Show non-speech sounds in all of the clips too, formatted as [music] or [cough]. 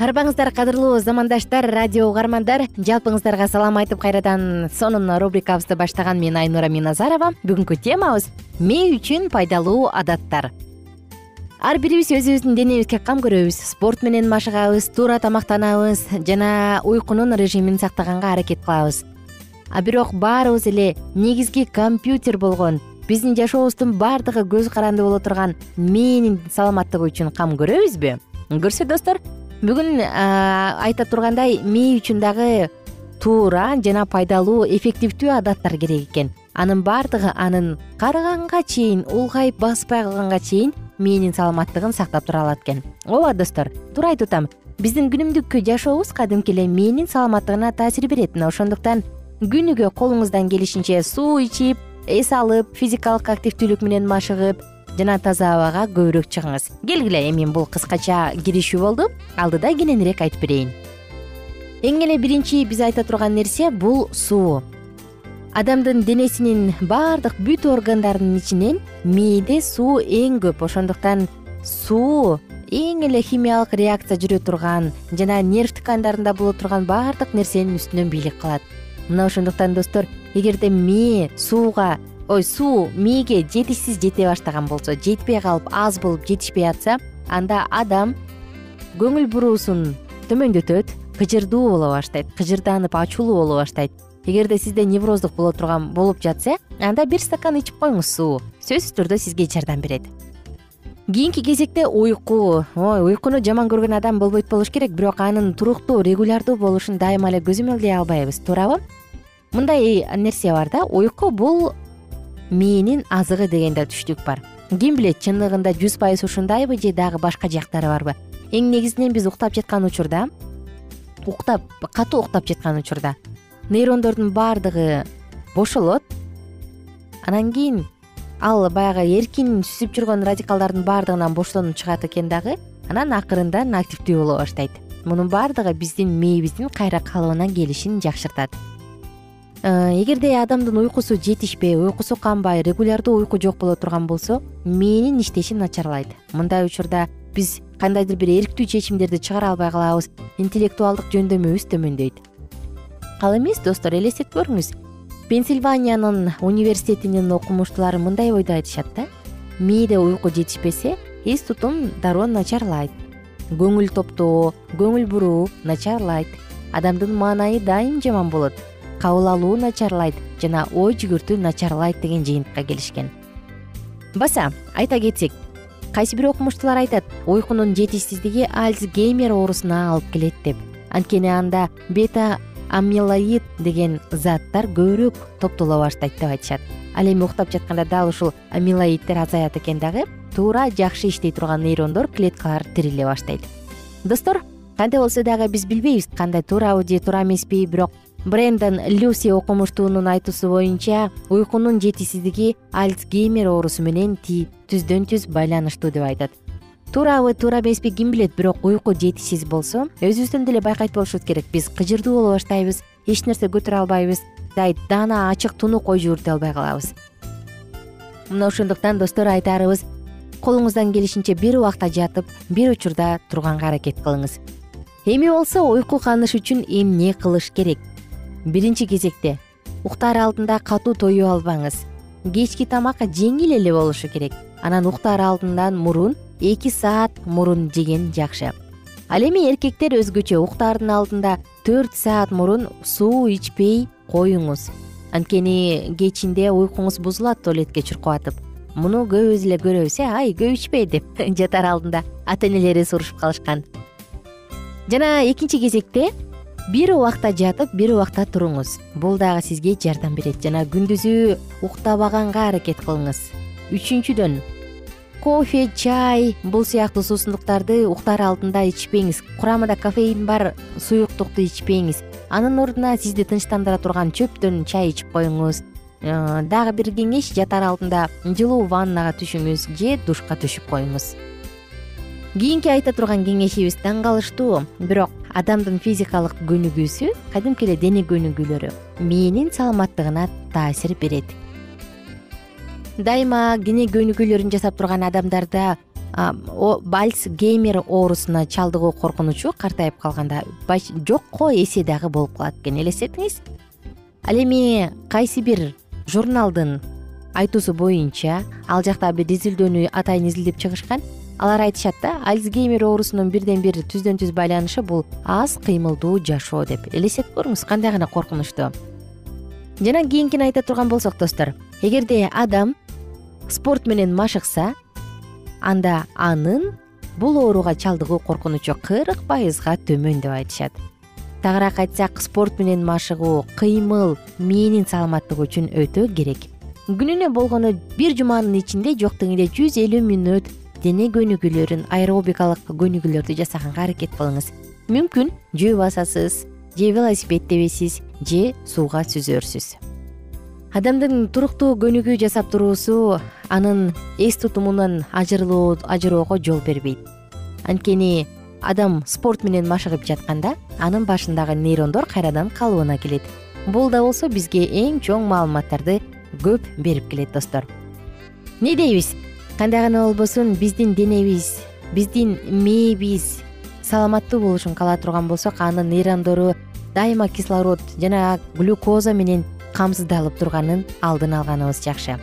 арбаңыздар кадырлуу замандаштар радио угармандар. Жалпыңыздарга салам айтып кайрадан сонун рубрикабызды баштаган мен айнура миназарова. Бүгүнкү темабыз мээ үчүн пайдалуу адаттар ар бирибиз өзүбүздүн денебизге кам көрөбүз спорт менен машыгабыз туура тамактанабыз жана уйкунун режимин сактаганга аракет кылабыз. А бирок баарыбыз эле негизги компьютер болгон биздин жашообуздун баардыгы көз каранды боло турган мээнин саламаттыгы үчүн кам көрөбүзбү? Көрсө достор бүгүн айта тургандай мээ үчүн дагы туура жана пайдалуу эффективдүү адаттар керек экен. Анын баардыгы анын карыганга чейин улгайып баспай калганга чейин мээнин саламаттыгын сактап тура алат экен. Ооба достор туура айтып атам биздин күнүмдүк жашообуз кадимки эле мээнин саламаттыгына таасир берет. Мына ошондуктан күнүгө колуңуздан келишинче суу ичип эс алып физикалык активдүүлүк менен машыгып жана таза абага көбүрөөк чыгыңыз. Келгиле эми бул кыскача киришүү болду. Алдыда кененирээк айтып берейин. Эң эле биринчи биз айта турган нерсе бул суу адамдын денесинин баардык бүт органдарынын ичинен мээде суу эң көп. Ошондуктан суу эң эле химиялык реакция жүрө турган жана нерв ткандарында боло турган баардык нерсенин үстүнөн бийлик кылат мына ошондуктан достор эгерде мээ сууга ой суу мээге жетишсиз жете баштаган болсо жетпей калып аз болуп жетишпей атса анда адам көңүл буруусун төмөндөтөт кыжырдуу боло баштайт кыжырданып ачуулуу боло баштайт. Эгерде сизде невроздук боло турган болуп жатса анда бир стакан ичип коюңуз суу. Сөзсүз түрдө сизге жардам берет. Кийинки кезекте уйку. Ой уйкуну жаман көргөн адам болбойт болуш керек бирок анын туруктуу регулярдуу болушун дайыма эле көзөмөлдөй албайбыз. Туурабы мындай нерсе бар да уйку бул мээнин азыгы деген да түштүк бар. Ким билет чындыгында жүз пайыз ушундайбы же дагы башка жактары барбы? Эң негизинен биз уктап жаткан учурда уктап катуу уктап жаткан учурда нейрондордун баардыгы бошолот. Анан кийин ал баягы эркин сүзүп жүргөн радикалдардын баардыгынан боштонуп чыгат экен дагы анан акырындан активдүү боло баштайт. Мунун баардыгы биздин мээбиздин кайра калыбына келишин жакшыртат эгерде адамдын уйкусу жетишпей уйкусу канбай регулярдуу уйку жок боло турган болсо мээнин иштеши начарлайт. Мындай учурда биз кандайдыр бир эрктүү чечимдерди чыгара албай калабыз интеллектуалдык жөндөмүбүз төмөндөйт ал эмес достор элестетип көрүңүз пенсильваниянын университетинин окумуштуулары мындай ойду айтышат да мээде уйку жетишпесе эс тутум дароо начарлайт көңүл топтоо көңүл буруу начарлайт адамдын маанайы дайым жаман болот кабыл алуу начарлайт жана ой жүгүртүү начарлайт деген жыйынтыкка келишкен. Баса айта кетсек кайсы бир окумуштуулар айтат уйкунун жетишсиздиги альцгеймер оорусуна алып келет деп. Анткени анда бета амилоид деген заттар көбүрөөк топтоло баштайт деп айтышат. Ал эми уктап жатканда дал ушул амилоиддер азаят экен дагы туура жакшы иштей турган нейрондор клеткалар тириле баштайт. Достор кандай болсо дагы биз билбейбиз кандай туурабы же туура эмеспи бирок брендон люси окумуштуунун айтуусу боюнча уйкунун жетишсиздиги альцгеймер оорусу менен түздөн түз байланыштуу деп айтат. Туурабы туура эмеспи ким билет бирок уйку жетишсиз болсо өзүбүздөн деле байкайт болушубуз керек. Биз кыжырдуу боло баштайбыз эч нерсе көтөрө албайбыз даана ачык тунук ой жүгүртө албай калабыз. Мына ошондуктан достор айтаарыбыз колуңуздан келишинче бир убакта жатып бир учурда турганга аракет кылыңыз. Эми болсо уйку кааныш үчүн эмне кылыш керек биринчи кезекте уктаар алдында катуу тоюп албаңыз. Кечки тамак жеңил эле болушу керек. Анан уктаар алдынан мурун эки саат мурун жеген жакшы. Ал эми эркектер өзгөчө уктаардын алдында төрт саат мурун суу ичпей коюңуз. Анткени кечинде уйкуңуз бузулат туалетке чуркап атып муну көбүбүз эле көрөбүз э ай көп ичпе деп [laughs] жатар алдында ата энелери сурушуп калышкан. Жана экинчи кезекте бир убакта жатып бир убакта туруңуз. Бул дагы сизге жардам берет. Жана күндүзү уктабаганга аракет кылыңыз. Үчүнчүдөн кофе чай бул сыяктуу суусундуктарды уктаар алдында ичпеңиз. Курамында кофеин бар суюктукту ичпеңиз. Анын ордуна сизди тынчтандыра турган чөптөн чай ичип коюңуз. Э, дагы бир кеңеш жатаар алдында жылуу ваннага түшүңүз же душка түшүп коюңуз. Кийинки айта турган кеңешибиз таң калыштуу бирок адамдын физикалык көнүгүүсү кадимки эле дене көнүгүүлөрү мээнин саламаттыгына таасир берет. Дайыма дене көнүгүүлөрүн жасап турган адамдарда бальц геймер оорусуна чалдыгуу коркунучу картайып калганда жокко эсе дагы болуп калат экен элестетиңиз. Ал эми кайсы бир журналдын айтуусу боюнча ал жакта бир изилдөөнү атайын изилдеп чыгышкан алар айтышат да альцгеймер оорусунун бирден бир түздөн түз байланышы бул аз кыймылдуу жашоо деп элестетип көрүңүз кандай гана коркунучтуу жана кийинкини айта турган болсок достор эгерде адам спорт менен машыкса анда анын бул ооруга чалдыгуу коркунучу кырк пайызга төмөн деп айтышат. Тагыраак айтсак спорт менен машыгуу кыймыл мээнин саламаттыгы үчүн өтө керек. Күнүнө болгону бир жуманын ичинде жок дегенде жүз элүү мүнөт дене көнүгүүлөрүн аэробикалык көнүгүүлөрдү жасаганга аракет кылыңыз. Мүмкүн жөө басасыз же велосипед тебесиз же сууга сүзөрсүз. Адамдын туруктуу көнүгүү жасап туруусу анын эс тутумунан ажыроого жол бербейт. Анткени адам спорт менен машыгып жатканда анын башындагы нейрондор кайрадан калыбына келет. Бул да болсо бизге эң чоң маалыматтарды көп берип келет достор. Эмне дейбиз кандай гана болбосун биздин денебиз биздин мээбиз саламаттуу болушун каалай турган болсок анын нейрондору дайыма кислород жана глюкоза менен камсыздалып турганын алдын алганыбыз жакшы.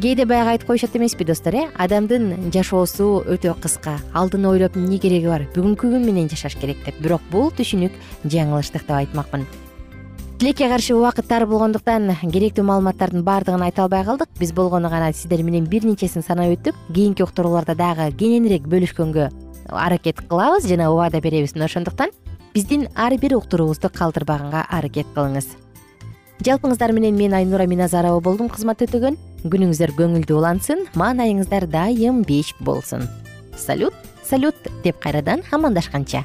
Кээде баягы айтып коюшат эмеспи достор э? Адамдын жашоосу өтө кыска. Алдын ойлоп эмне кереги бар? Бүгүнкү күн менен жашаш керек деп. Бирок бул түшүнүк жаңылыштык деп айтмакмын тилекке каршы убакыт тар болгондуктан керектүү маалыматтардын баардыгын айта албай калдык. Биз болгону гана сиздер менен бир нечесин санап өттүк. Кийинки уктурууларда дагы кененирээк бөлүшкөнгө аракет кылабыз жана убада беребиз. Мына ошондуктан биздин ар бир уктуруубузду калтырбаганга аракет кылыңыз. Жалпыңыздар менен мен айнура миназарова болдум кызмат өтөгөн. Күнүңүздөр көңүлдүү улансын маанайыңыздар дайым беш болсун салют салют деп кайрадан амандашканча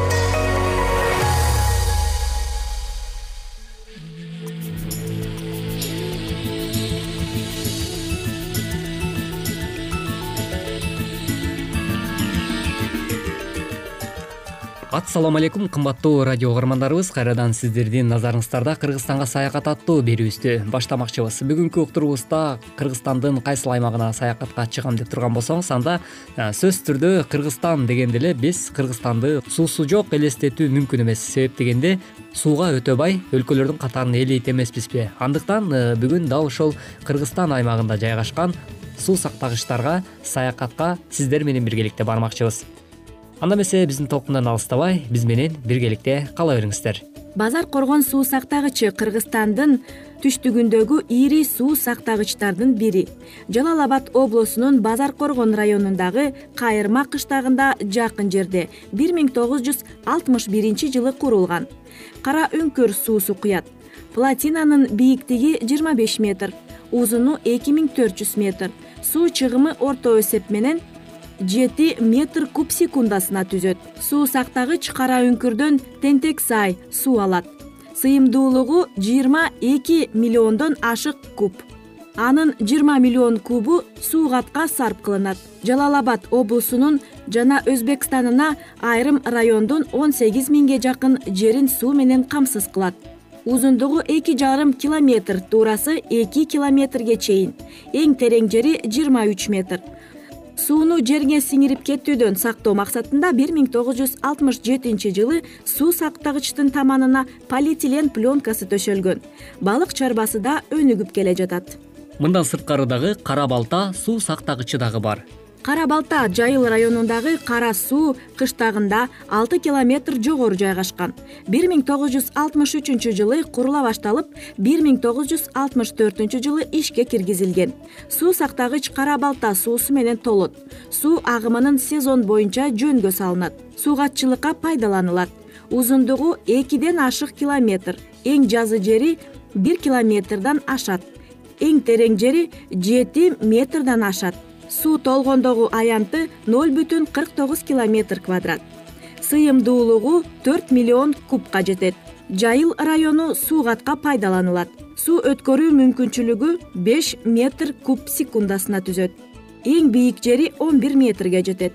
ассалому алейкум кымбаттуу радио угармандарыбыз. Кайрадан сиздердин назарыңыздарда кыргызстанга саякат аттуу берүүбүздү баштамакчыбыз. Бүгүнкү уктуруубузда кыргызстандын кайсыл аймагына саякатка чыгам деп турган болсоңуз анда сөзсүз түрдө кыргызстан дегенде эле биз кыргызстанды суусу жок элестетүү мүмкүн эмес себеп дегенде сууга өтө бай өлкөлөрдүн катарына элейт эмеспизби андыктан бүгүн дал ошол кыргызстан аймагында жайгашкан суу сактагычтарга саякатка сиздер менен биргеликте бармакчыбыз анда эмесе биздин толкундан алыстабай биз менен биргеликте кала бериңиздер. Базар коргон суу сактагычы кыргызстандын түштүгүндөгү ири суу сактагычтардын бири. Жалал абад облусунун базар коргон районундагы кайырма кыштагында жакын жерде бир миң тогуз жүз алтымыш биринчи жылы курулган. Кара үңкүр суусу куят. Платинанын бийиктиги жыйырма беш метр узуну эки миң төрт жүз метр. Суу чыгымы орто эсеп менен жети метр куб секундасына түзөт. Суу сактагыч кара үңкүрдөн тентек сай суу алат. Сыйымдуулугу жыйырма эки миллиондон ашык куб. Анын жыйырма миллион кубу суу катка сарп кылынат. Жалал абад облусунун жана өзбекстанына айрым райондун он сегиз миңге жакын жерин суу менен камсыз кылат. Узундугу эки жарым километр туурасы эки километрге чейин. Эң терең жери жыйырма үч метр сууну жерге сиңирип кетүүдөн сактоо максатында бир миң тогуз жүз алтымыш жетинчи жылы суу сактагычтын таманына полиэтилен пленкасы төшөлгөн. Балык чарбасы да өнүгүп келе жатат. Мындан сырткары дагы кара балта суу сактагычы дагы бар кара балта жайыл районундагы кара суу кыштагында алты километр жогору жайгашкан. Бир миң тогуз жүз алтымыш үчүнчү жылы курула башталып бир миң тогуз жүз алтымыш төртүнчү жылы ишке киргизилген. Суу сактагыч кара балта суусу менен толот. Суу агымынын сезон боюнча жөнгө салынат. Суугатчылыкка пайдаланылат узундугу экиден ашык километр. Эң жазы жери бир километрден ашат. Эң терең жери жети метрден ашат суу толгондогу аянты ноль бүтүн кырк тогуз километр квадрат. Сыйымдуулугу төрт миллион кубка жетет. Жайыл району суу катка пайдаланылат. Суу өткөрүү мүмкүнчүлүгү беш метр куб секундасына түзөт. Эң бийик жери он бир метрге жетет.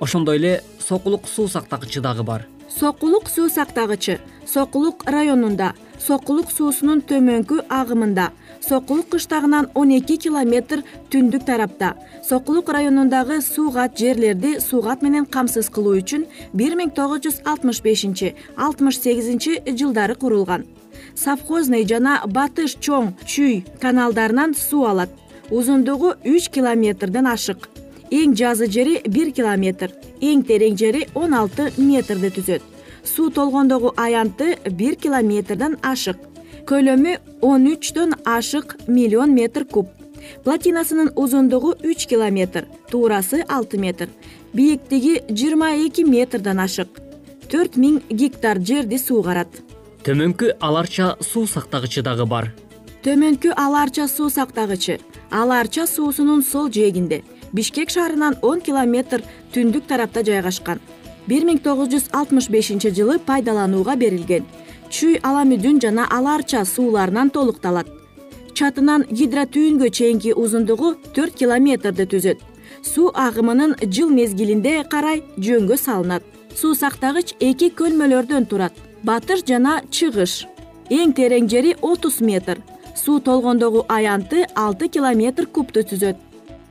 Ошондой эле сокулук суу сактагычы дагы бар. Сокулук суу сактагычы сокулук районунда сокулук суусунун төмөнкү агымында сокулук кыштагынан он эки километр түндүк тарапта. Сокулук районундагы суугат жерлерди суугат менен камсыз кылуу үчүн бир миң тогуз жүз алтымыш бешинчи алтымыш сегизинчи жылдары курулган. Совхозный жана батыш чоң чүй каналдарынан суу алат. Узундугу үч километрден ашык. Эң жазы жери бир километр эң терең жери он алты метрди түзөт. Суу толгондогу аянты бир километрден ашык көлөмү он үчтөн ашык миллион метр куб. Платинасынын узундугу үч километр туурасы алты метр. Бийиктиги жыйырма эки метрден ашык. Төрт миң гектар жерди суугарат төмөнкү ал арча суу сактагычы дагы бар. Төмөнкү ал арча суу сактагычы. Ал арча суусунун сол жээгинде бишкек шаарынан он километр түндүк тарапта жайгашкан. Бир миң тогуз жүз алтымыш бешинчи жылы пайдаланууга берилген чүй ала мүдүн жана ала арча сууларынан толукталат. Чатынан гидротүйүнгө чейинки узундугу төрт километрди түзөт. Суу агымынын жыл мезгилинде карай жөнгө салынат. Суу сактагыч эки көлмөлөрдөн турат. Батыш жана чыгыш. Эң терең жери отуз метр. Суу толгондогу аянты алты километр кубту түзөт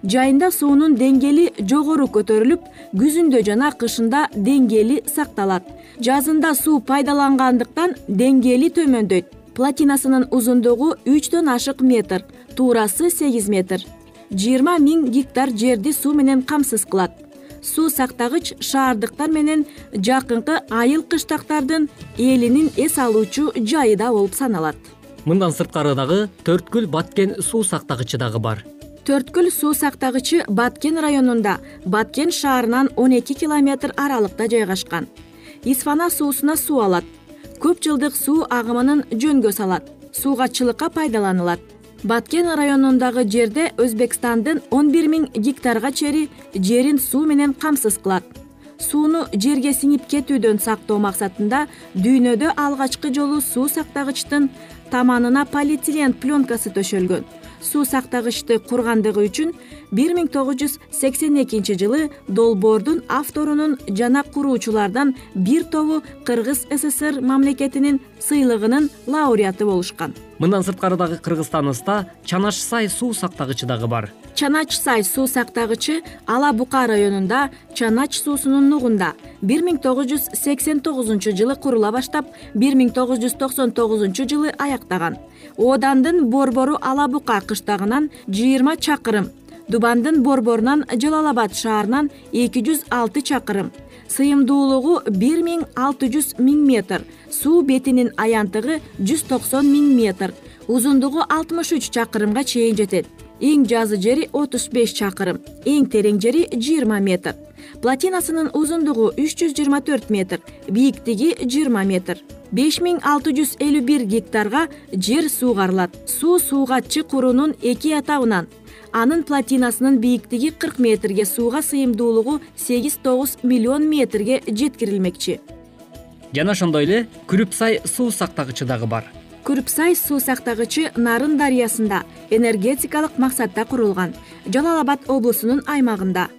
жайында суунун деңгээли жогору көтөрүлүп күзүндө жана кышында деңгээли сакталат. Жазында суу пайдалангандыктан деңгээли төмөндөйт. Платинасынын узундугу үчтөн ашык метр туурасы сегиз метр. Жыйырма миң гектар жерди суу менен камсыз кылат. Суу сактагыч шаардыктар менен жакынкы айыл кыштактардын элинин эс алуучу жайы да болуп саналат. Мындан сырткары дагы төрткүл баткен суу сактагычы дагы бар төрткүл суу сактагычы баткен районунда баткен шаарынан он эки километр аралыкта жайгашкан. Исфана суусуна суу алат. Көп жылдык суу агымынын жөнгө салат. Суугатчылыкка пайдаланылат. Баткен районундагы жерде өзбекстандын он бир миң гектарга чейи жерин суу менен камсыз кылат. Сууну жерге сиңип кетүүдөн сактоо максатында дүйнөдө алгачкы жолу суу сактагычтын таманына полиэтилен пленкасы төшөлгөн суу сактагычты кургандыгы үчүн бир миң тогуз жүз сексен экинчи жылы долбоордун авторунун жана куруучулардан бир тобу кыргыз сср мамлекетинин сыйлыгынын лауреаты болушкан. Мындан сырткары дагы кыргызстаныбызда чанач сай суу сактагычы дагы бар. Чанач сай суу сактагычы ала бука районунда чанач суусунун нугунда бир миң тогуз жүз сексен тогузунчу жылы курула баштап бир миң тогуз жүз токсон тогузунчу жылы аяктаган оодандын борбору ала бука кыштагынан жыйырма чакырым дубандын борборунан жалал абад шаарынан эки жүз алты чакырым сыйымдуулугу бир миң алты жүз миң метр суу бетинин аянтыгы жүз токсон миң метр узундугу алтымыш үч чакырымга чейин жетет. Эң жазы жери отуз беш чакырым эң терең жери жыйырма метр платинасынын узундугу үч жүз жыйырма төрт метр бийиктиги жыйырма метр. Беш миң алты жүз элүү бир гектарга жер суугарылат суу суугатчы куруунун эки этабынан анын платинасынын бийиктиги кырк метрге сууга сыйымдуулугу сегиз тогуз миллион метрге жеткирилмекчи. Жана ошондой эле күрүп сай суу сактагычы дагы бар. Күрүп сай суу сактагычы нарын дарыясында энергетикалык максатта курулган. Жалал абад облусунун аймагында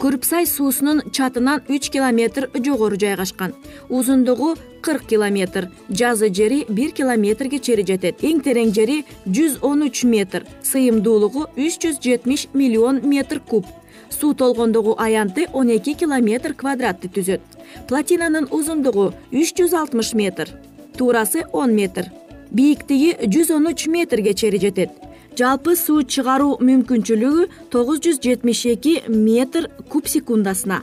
күрүп сай суусунун чатынан үч километр жогору жайгашкан. Узундугу кырк километр. Жазы жери бир километрге чейин жетет. Эң терең жери жүз он үч метр. Сыйымдуулугу үч жүз жетимиш миллион метр куб. Суу толгондогу аянты он эки километр квадратты түзөт. Платинанын узундугу үч жүз алтымыш метр. Туурасы он метр. Бийиктиги жүз он үч метрге чейин жетет жалпы суу чыгаруу мүмкүнчүлүгү тогуз жүз жетимиш эки метр куб секундасына.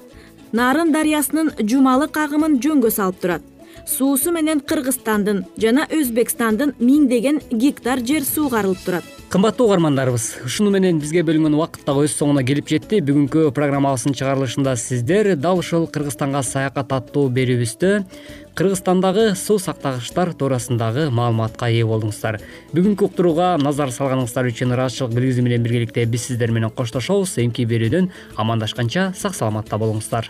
Нарын дарыясынын жумалык агымын жөнгө салып турат. Суусу менен кыргызстандын жана өзбекстандын миңдеген гектар жер суугарылып турат кымбаттуу угармандарыбыз ушуну менен бизге бөлүнгөн убакыт дагы өз соңуна келип жетти. Бүгүнкү программабыздын чыгарылышында сиздер дал ушул кыргызстанга саякат аттуу берүүбүздө кыргызстандагы суу сактагычтар туурасындагы маалыматка ээ болдуңуздар. Бүгүнкү уктурууга назар салганыңыздар үчүн ыраазычылык билгизүү менен биргеликте биз сиздер менен коштошобуз. Эмки берүүдөн амандашканча сак саламатта болуңуздар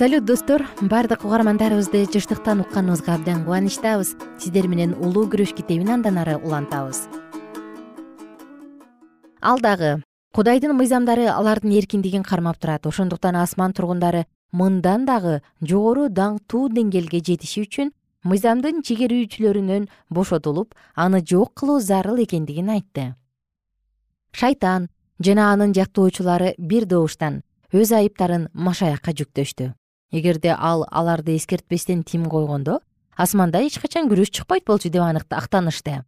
салют достор. Баардык угармандарыбызды жыштыктан укканыбызга абдан кубанычтабыз. Сиздер менен улуу күрөш китебин андан ары улантабыз. Ал дагы кудайдын мыйзамдары алардын эркиндигин кармап турат. Ошондуктан асман тургундары мындан дагы жогору даңктуу деңгээлге жетиши үчүн мыйзамдын чегерүүчүлөрүнөн бошотулуп аны жок кылуу зарыл экендигин айтты. Шайтан жана анын жактоочулары бир добуштан өз айыптарын машаякка жүктөштү эгерде ал аларды эскертпестен тим койгондо асманда эч качан күрөш чыкпайт болчу деп актанышты.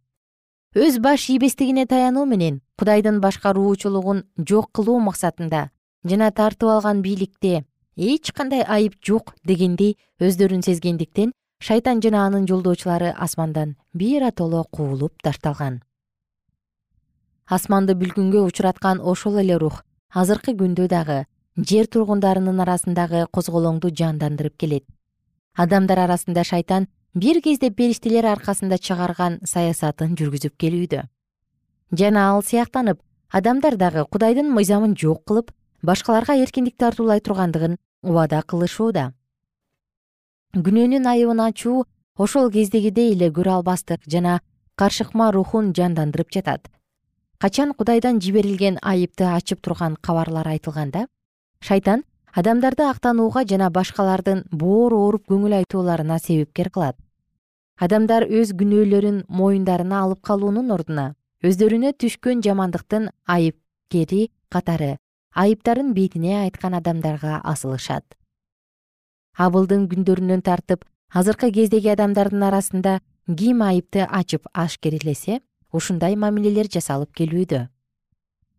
Өз баш ийбестигине таянуу менен кудайдын башкаруучулугун жок кылуу максатында жана тартып алган бийликте эч кандай айып жок дегендей өздөрүн сезгендиктен шайтан жана анын жолдоочулары асмандан биротоло куулуп ташталган. Асманды бүлгүнгө учураткан ошол эле рух азыркы күндө дагы жер тургундарынын арасындагы козголоңду жандандырып келет. Адамдар арасында шайтан бир кезде периштелер аркасында чыгарган саясатын жүргүзүп келүүдө. Жана ал сыяктанып адамдар дагы кудайдын мыйзамын жок кылып башкаларга эркиндик тартуулай тургандыгын убада кылышууда. Күнөөнүн айыбын ачуу ошол кездегидей эле көрө албастык жана каршыкма рухун жандандырып жатат. Качан кудайдан жиберилген айыпты ачып турган кабарлар айтылганда шайтан адамдарды актанууга жана башкалардын боор ооруп көңүл айтууларына себепкер кылат. Адамдар өз күнөөлөрүн моюндарына алып калуунун ордуна өздөрүнө түшкөн жамандыктын айыпкери катары айыптарын бетине айткан адамдарга асылышат. Абылдын күндөрүнөн тартып азыркы кездеги адамдардын арасында ким айыпты ачып ашкерелесе ушундай мамилелер жасалып келүүдө.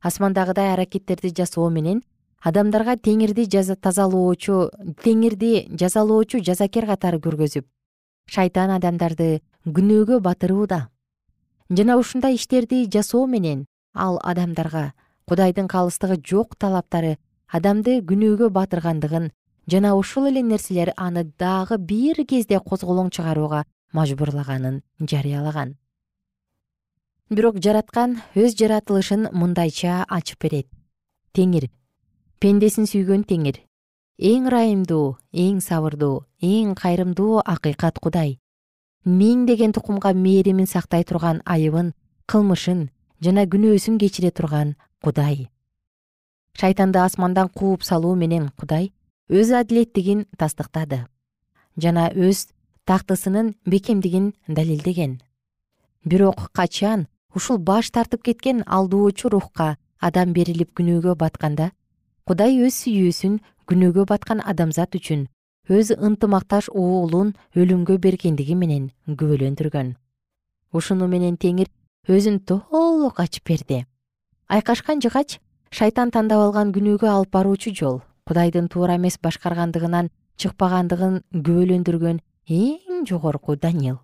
Асмандагыдай аракеттерди жасоо менен адамдарга теңирди тазалоочу теңирди жазалоочу жазакер катары көргөзүп шайтан адамдарды күнөөгө батырууда жана ушундай иштерди жасоо менен ал адамдарга кудайдын калыстыгы жок талаптары адамды күнөөгө батыргандыгын жана ушул эле нерселер аны дагы бир кезде козголоң чыгарууга мажбурлаганын жарыялаган. Бирок жараткан өз жаратылышын мындайча ачып берет. Теңир пендесин сүйгөн теңир. Эң ырайымдуу эң сабырдуу эң кайрымдуу акыйкат кудай. Миңдеген тукумга мээримин сактай турган айыбын кылмышын жана күнөөсүн кечире турган кудай. Шайтанды асмандан кууп салуу менен кудай өз адилеттигин тастыктады жана өз тактысынын бекемдигин далилдеген. Бирок качан ушул баш тартып кеткен алдоочу рухка адам берилип күнөөгө батканда кудай өз сүйүүсүн күнөөгө баткан адамзат үчүн өз ынтымакташ уулун өлүмгө бергендиги менен күбөлөндүргөн. Ушуну менен теңир өзүн толук ачып берди. Айкашкан жыгач шайтан тандап алган күнөөгө алып баруучу жол кудайдын туура эмес башкаргандыгынан чыкпагандыгын күбөлөндүргөн эң жогорку данил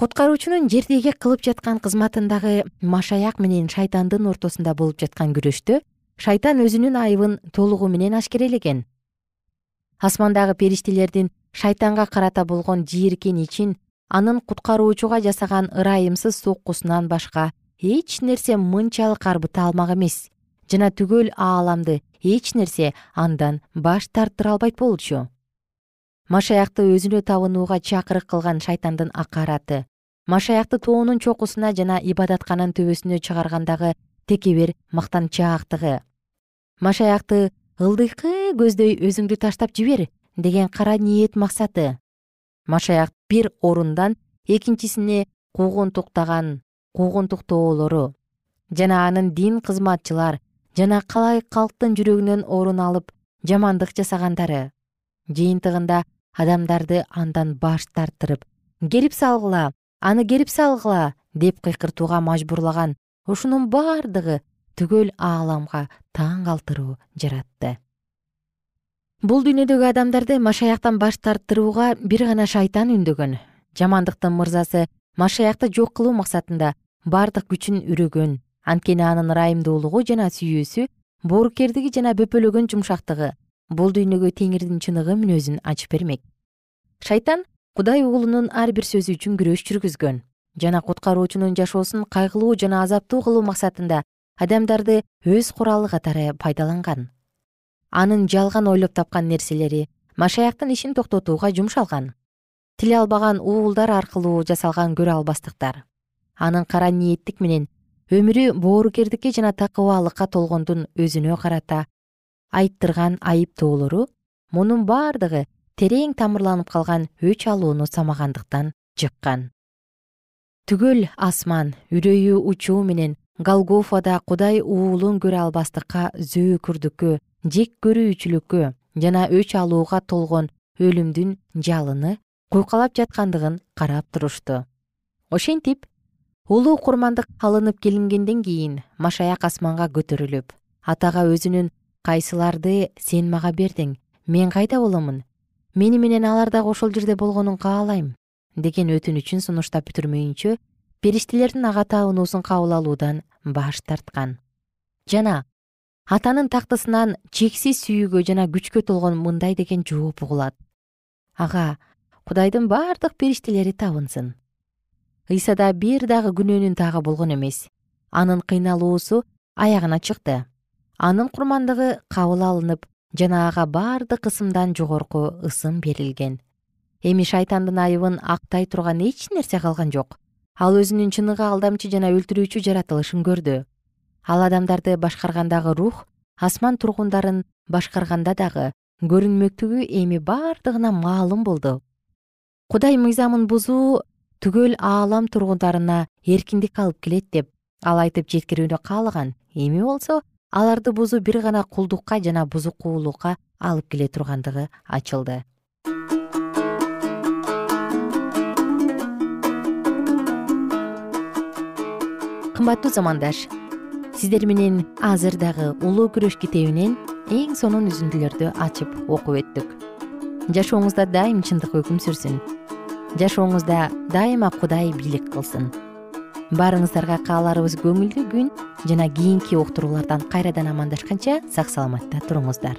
куткаруучунун жердеги кылып жаткан кызматындагы машаяк менен шайтандын ортосунда болуп жаткан күрөштө шайтан өзүнүн айыбын толугу менен ашкерелеген асмандагы периштелердин шайтанга карата болгон жийиркеничин анын куткаруучуга жасаган ырайымсыз соккусунан башка эч нерсе мынчалык арбыта алмак эмес жана түгөл ааламды эч нерсе андан баш тарттыра албайт болчу. Машаякты өзүнө табынууга чакырык кылган шайтандын акараты машаякты тоонун чокусуна жана ибадаткананын төбөсүнө чыгаргандагы текебер мактанчаактыгы машаякты ылдыйкы көздөй өзүңдү таштап жибер деген кара ниет максаты. Машаяк бир орундан экинчисине куугунтуктаган куугунтуктоолору жана анын дин кызматчылар жана калай калктын жүрөгүнөн орун алып жамандык жасагандары жыйынтыгында адамдарды андан баш тарттырып керип салгыла аны керип салгыла деп кыйкыртууга мажбурлаган ушунун бардыгы түгөл ааламга таң калтыруу жаратты. Бул дүйнөдөгү адамдарды машаяктан баш тарттырууга бир гана шайтан үндөгөн жамандыктын мырзасы машаякты жок кылуу максатында бардык күчүн үрөгөн. Анткени анын ырайымдуулугу жана сүйүүсү боорукердиги жана бөпөлөгөн жумшактыгы бул дүйнөгө теңирдин чыныгы мүнөзүн ачып бермек. Шайтан кудай уулунун ар бир сөзү үчүн күрөш жүргүзгөн жана куткаруучунун жашоосун кайгылуу жана азаптуу кылуу максатында адамдарды өз куралы катары пайдаланган. Анын жалган ойлоп тапкан нерселери машаяктын ишин токтотууга жумшалган. Тиле албаган уулдар аркылуу жасалган көрө албастыктар анын кара ниеттик менен өмүрү боорукердикке жана такыбаалыкка толгондун өзүнө карата айттырган айыптоолору мунун бардыгы терең тамырланып калган өч алууну самагандыктан жыккан түгөл асман үрөйү учуу менен голгофада кудай уулун көрө албастыкка зөөкүрдүккө жек көрүүчүлүккө жана өч алууга толгон өлүмдүн жалыны куйкалап жаткандыгын карап турушту ошентип улуу курмандык алынып келингенден кийин машаяк асманга көтөрүлүп атага өзүнүн кайсыларды сен мага бердиң мен кайда боломун? Мени менен алар дагы ошол жерде болгонун каалайм деген өтүнүчүн сунуштап бүтүрмөйүнчө периштелердин ага табынуусун кабыл алуудан баш тарткан. Жана атанын тактысынан чексиз сүйүүгө жана күчкө толгон мындай деген жооп угулат ага кудайдын бардык периштелери табынсын. Ыйсада бир дагы күнөөнүн тагы болгон эмес. Анын кыйналуусу аягына чыкты. Анын курмандыгы кабыл алынып жана ага бардык ысымдан жогорку ысым берилген эми шайтандын айыбын актай турган эч нерсе калган жок. Ал өзүнүн чыныгы алдамчы жана өлтүрүүчү жаратылышын көрдү. Ал адамдарды башкаргандагы рух асман тургундарын башкарганда дагы көрүнмөктүгү эми бардыгына маалым болду. Кудай мыйзамын бузуу түгөл аалам тургундарына эркиндик алып келет деп ал айтып жеткирүүнү каалаган эми болсо аларды бузуу бир гана кулдукка жана бузукулукка алып келе тургандыгы ачылды кымбаттуу замандаш сиздер менен азыр дагы улуу күрөш китебинен эң сонун үзүндүлөрдү ачып окуп өттүк. Жашооңузда дайым чындык өкүм сүрсүн. Жашооңузда дайыма кудай бийлик кылсын. Баарыңыздарга кааларыбыз көңүлдүү күн жана кийинки уктуруулардан кайрадан амандашканча сак саламатта туруңуздар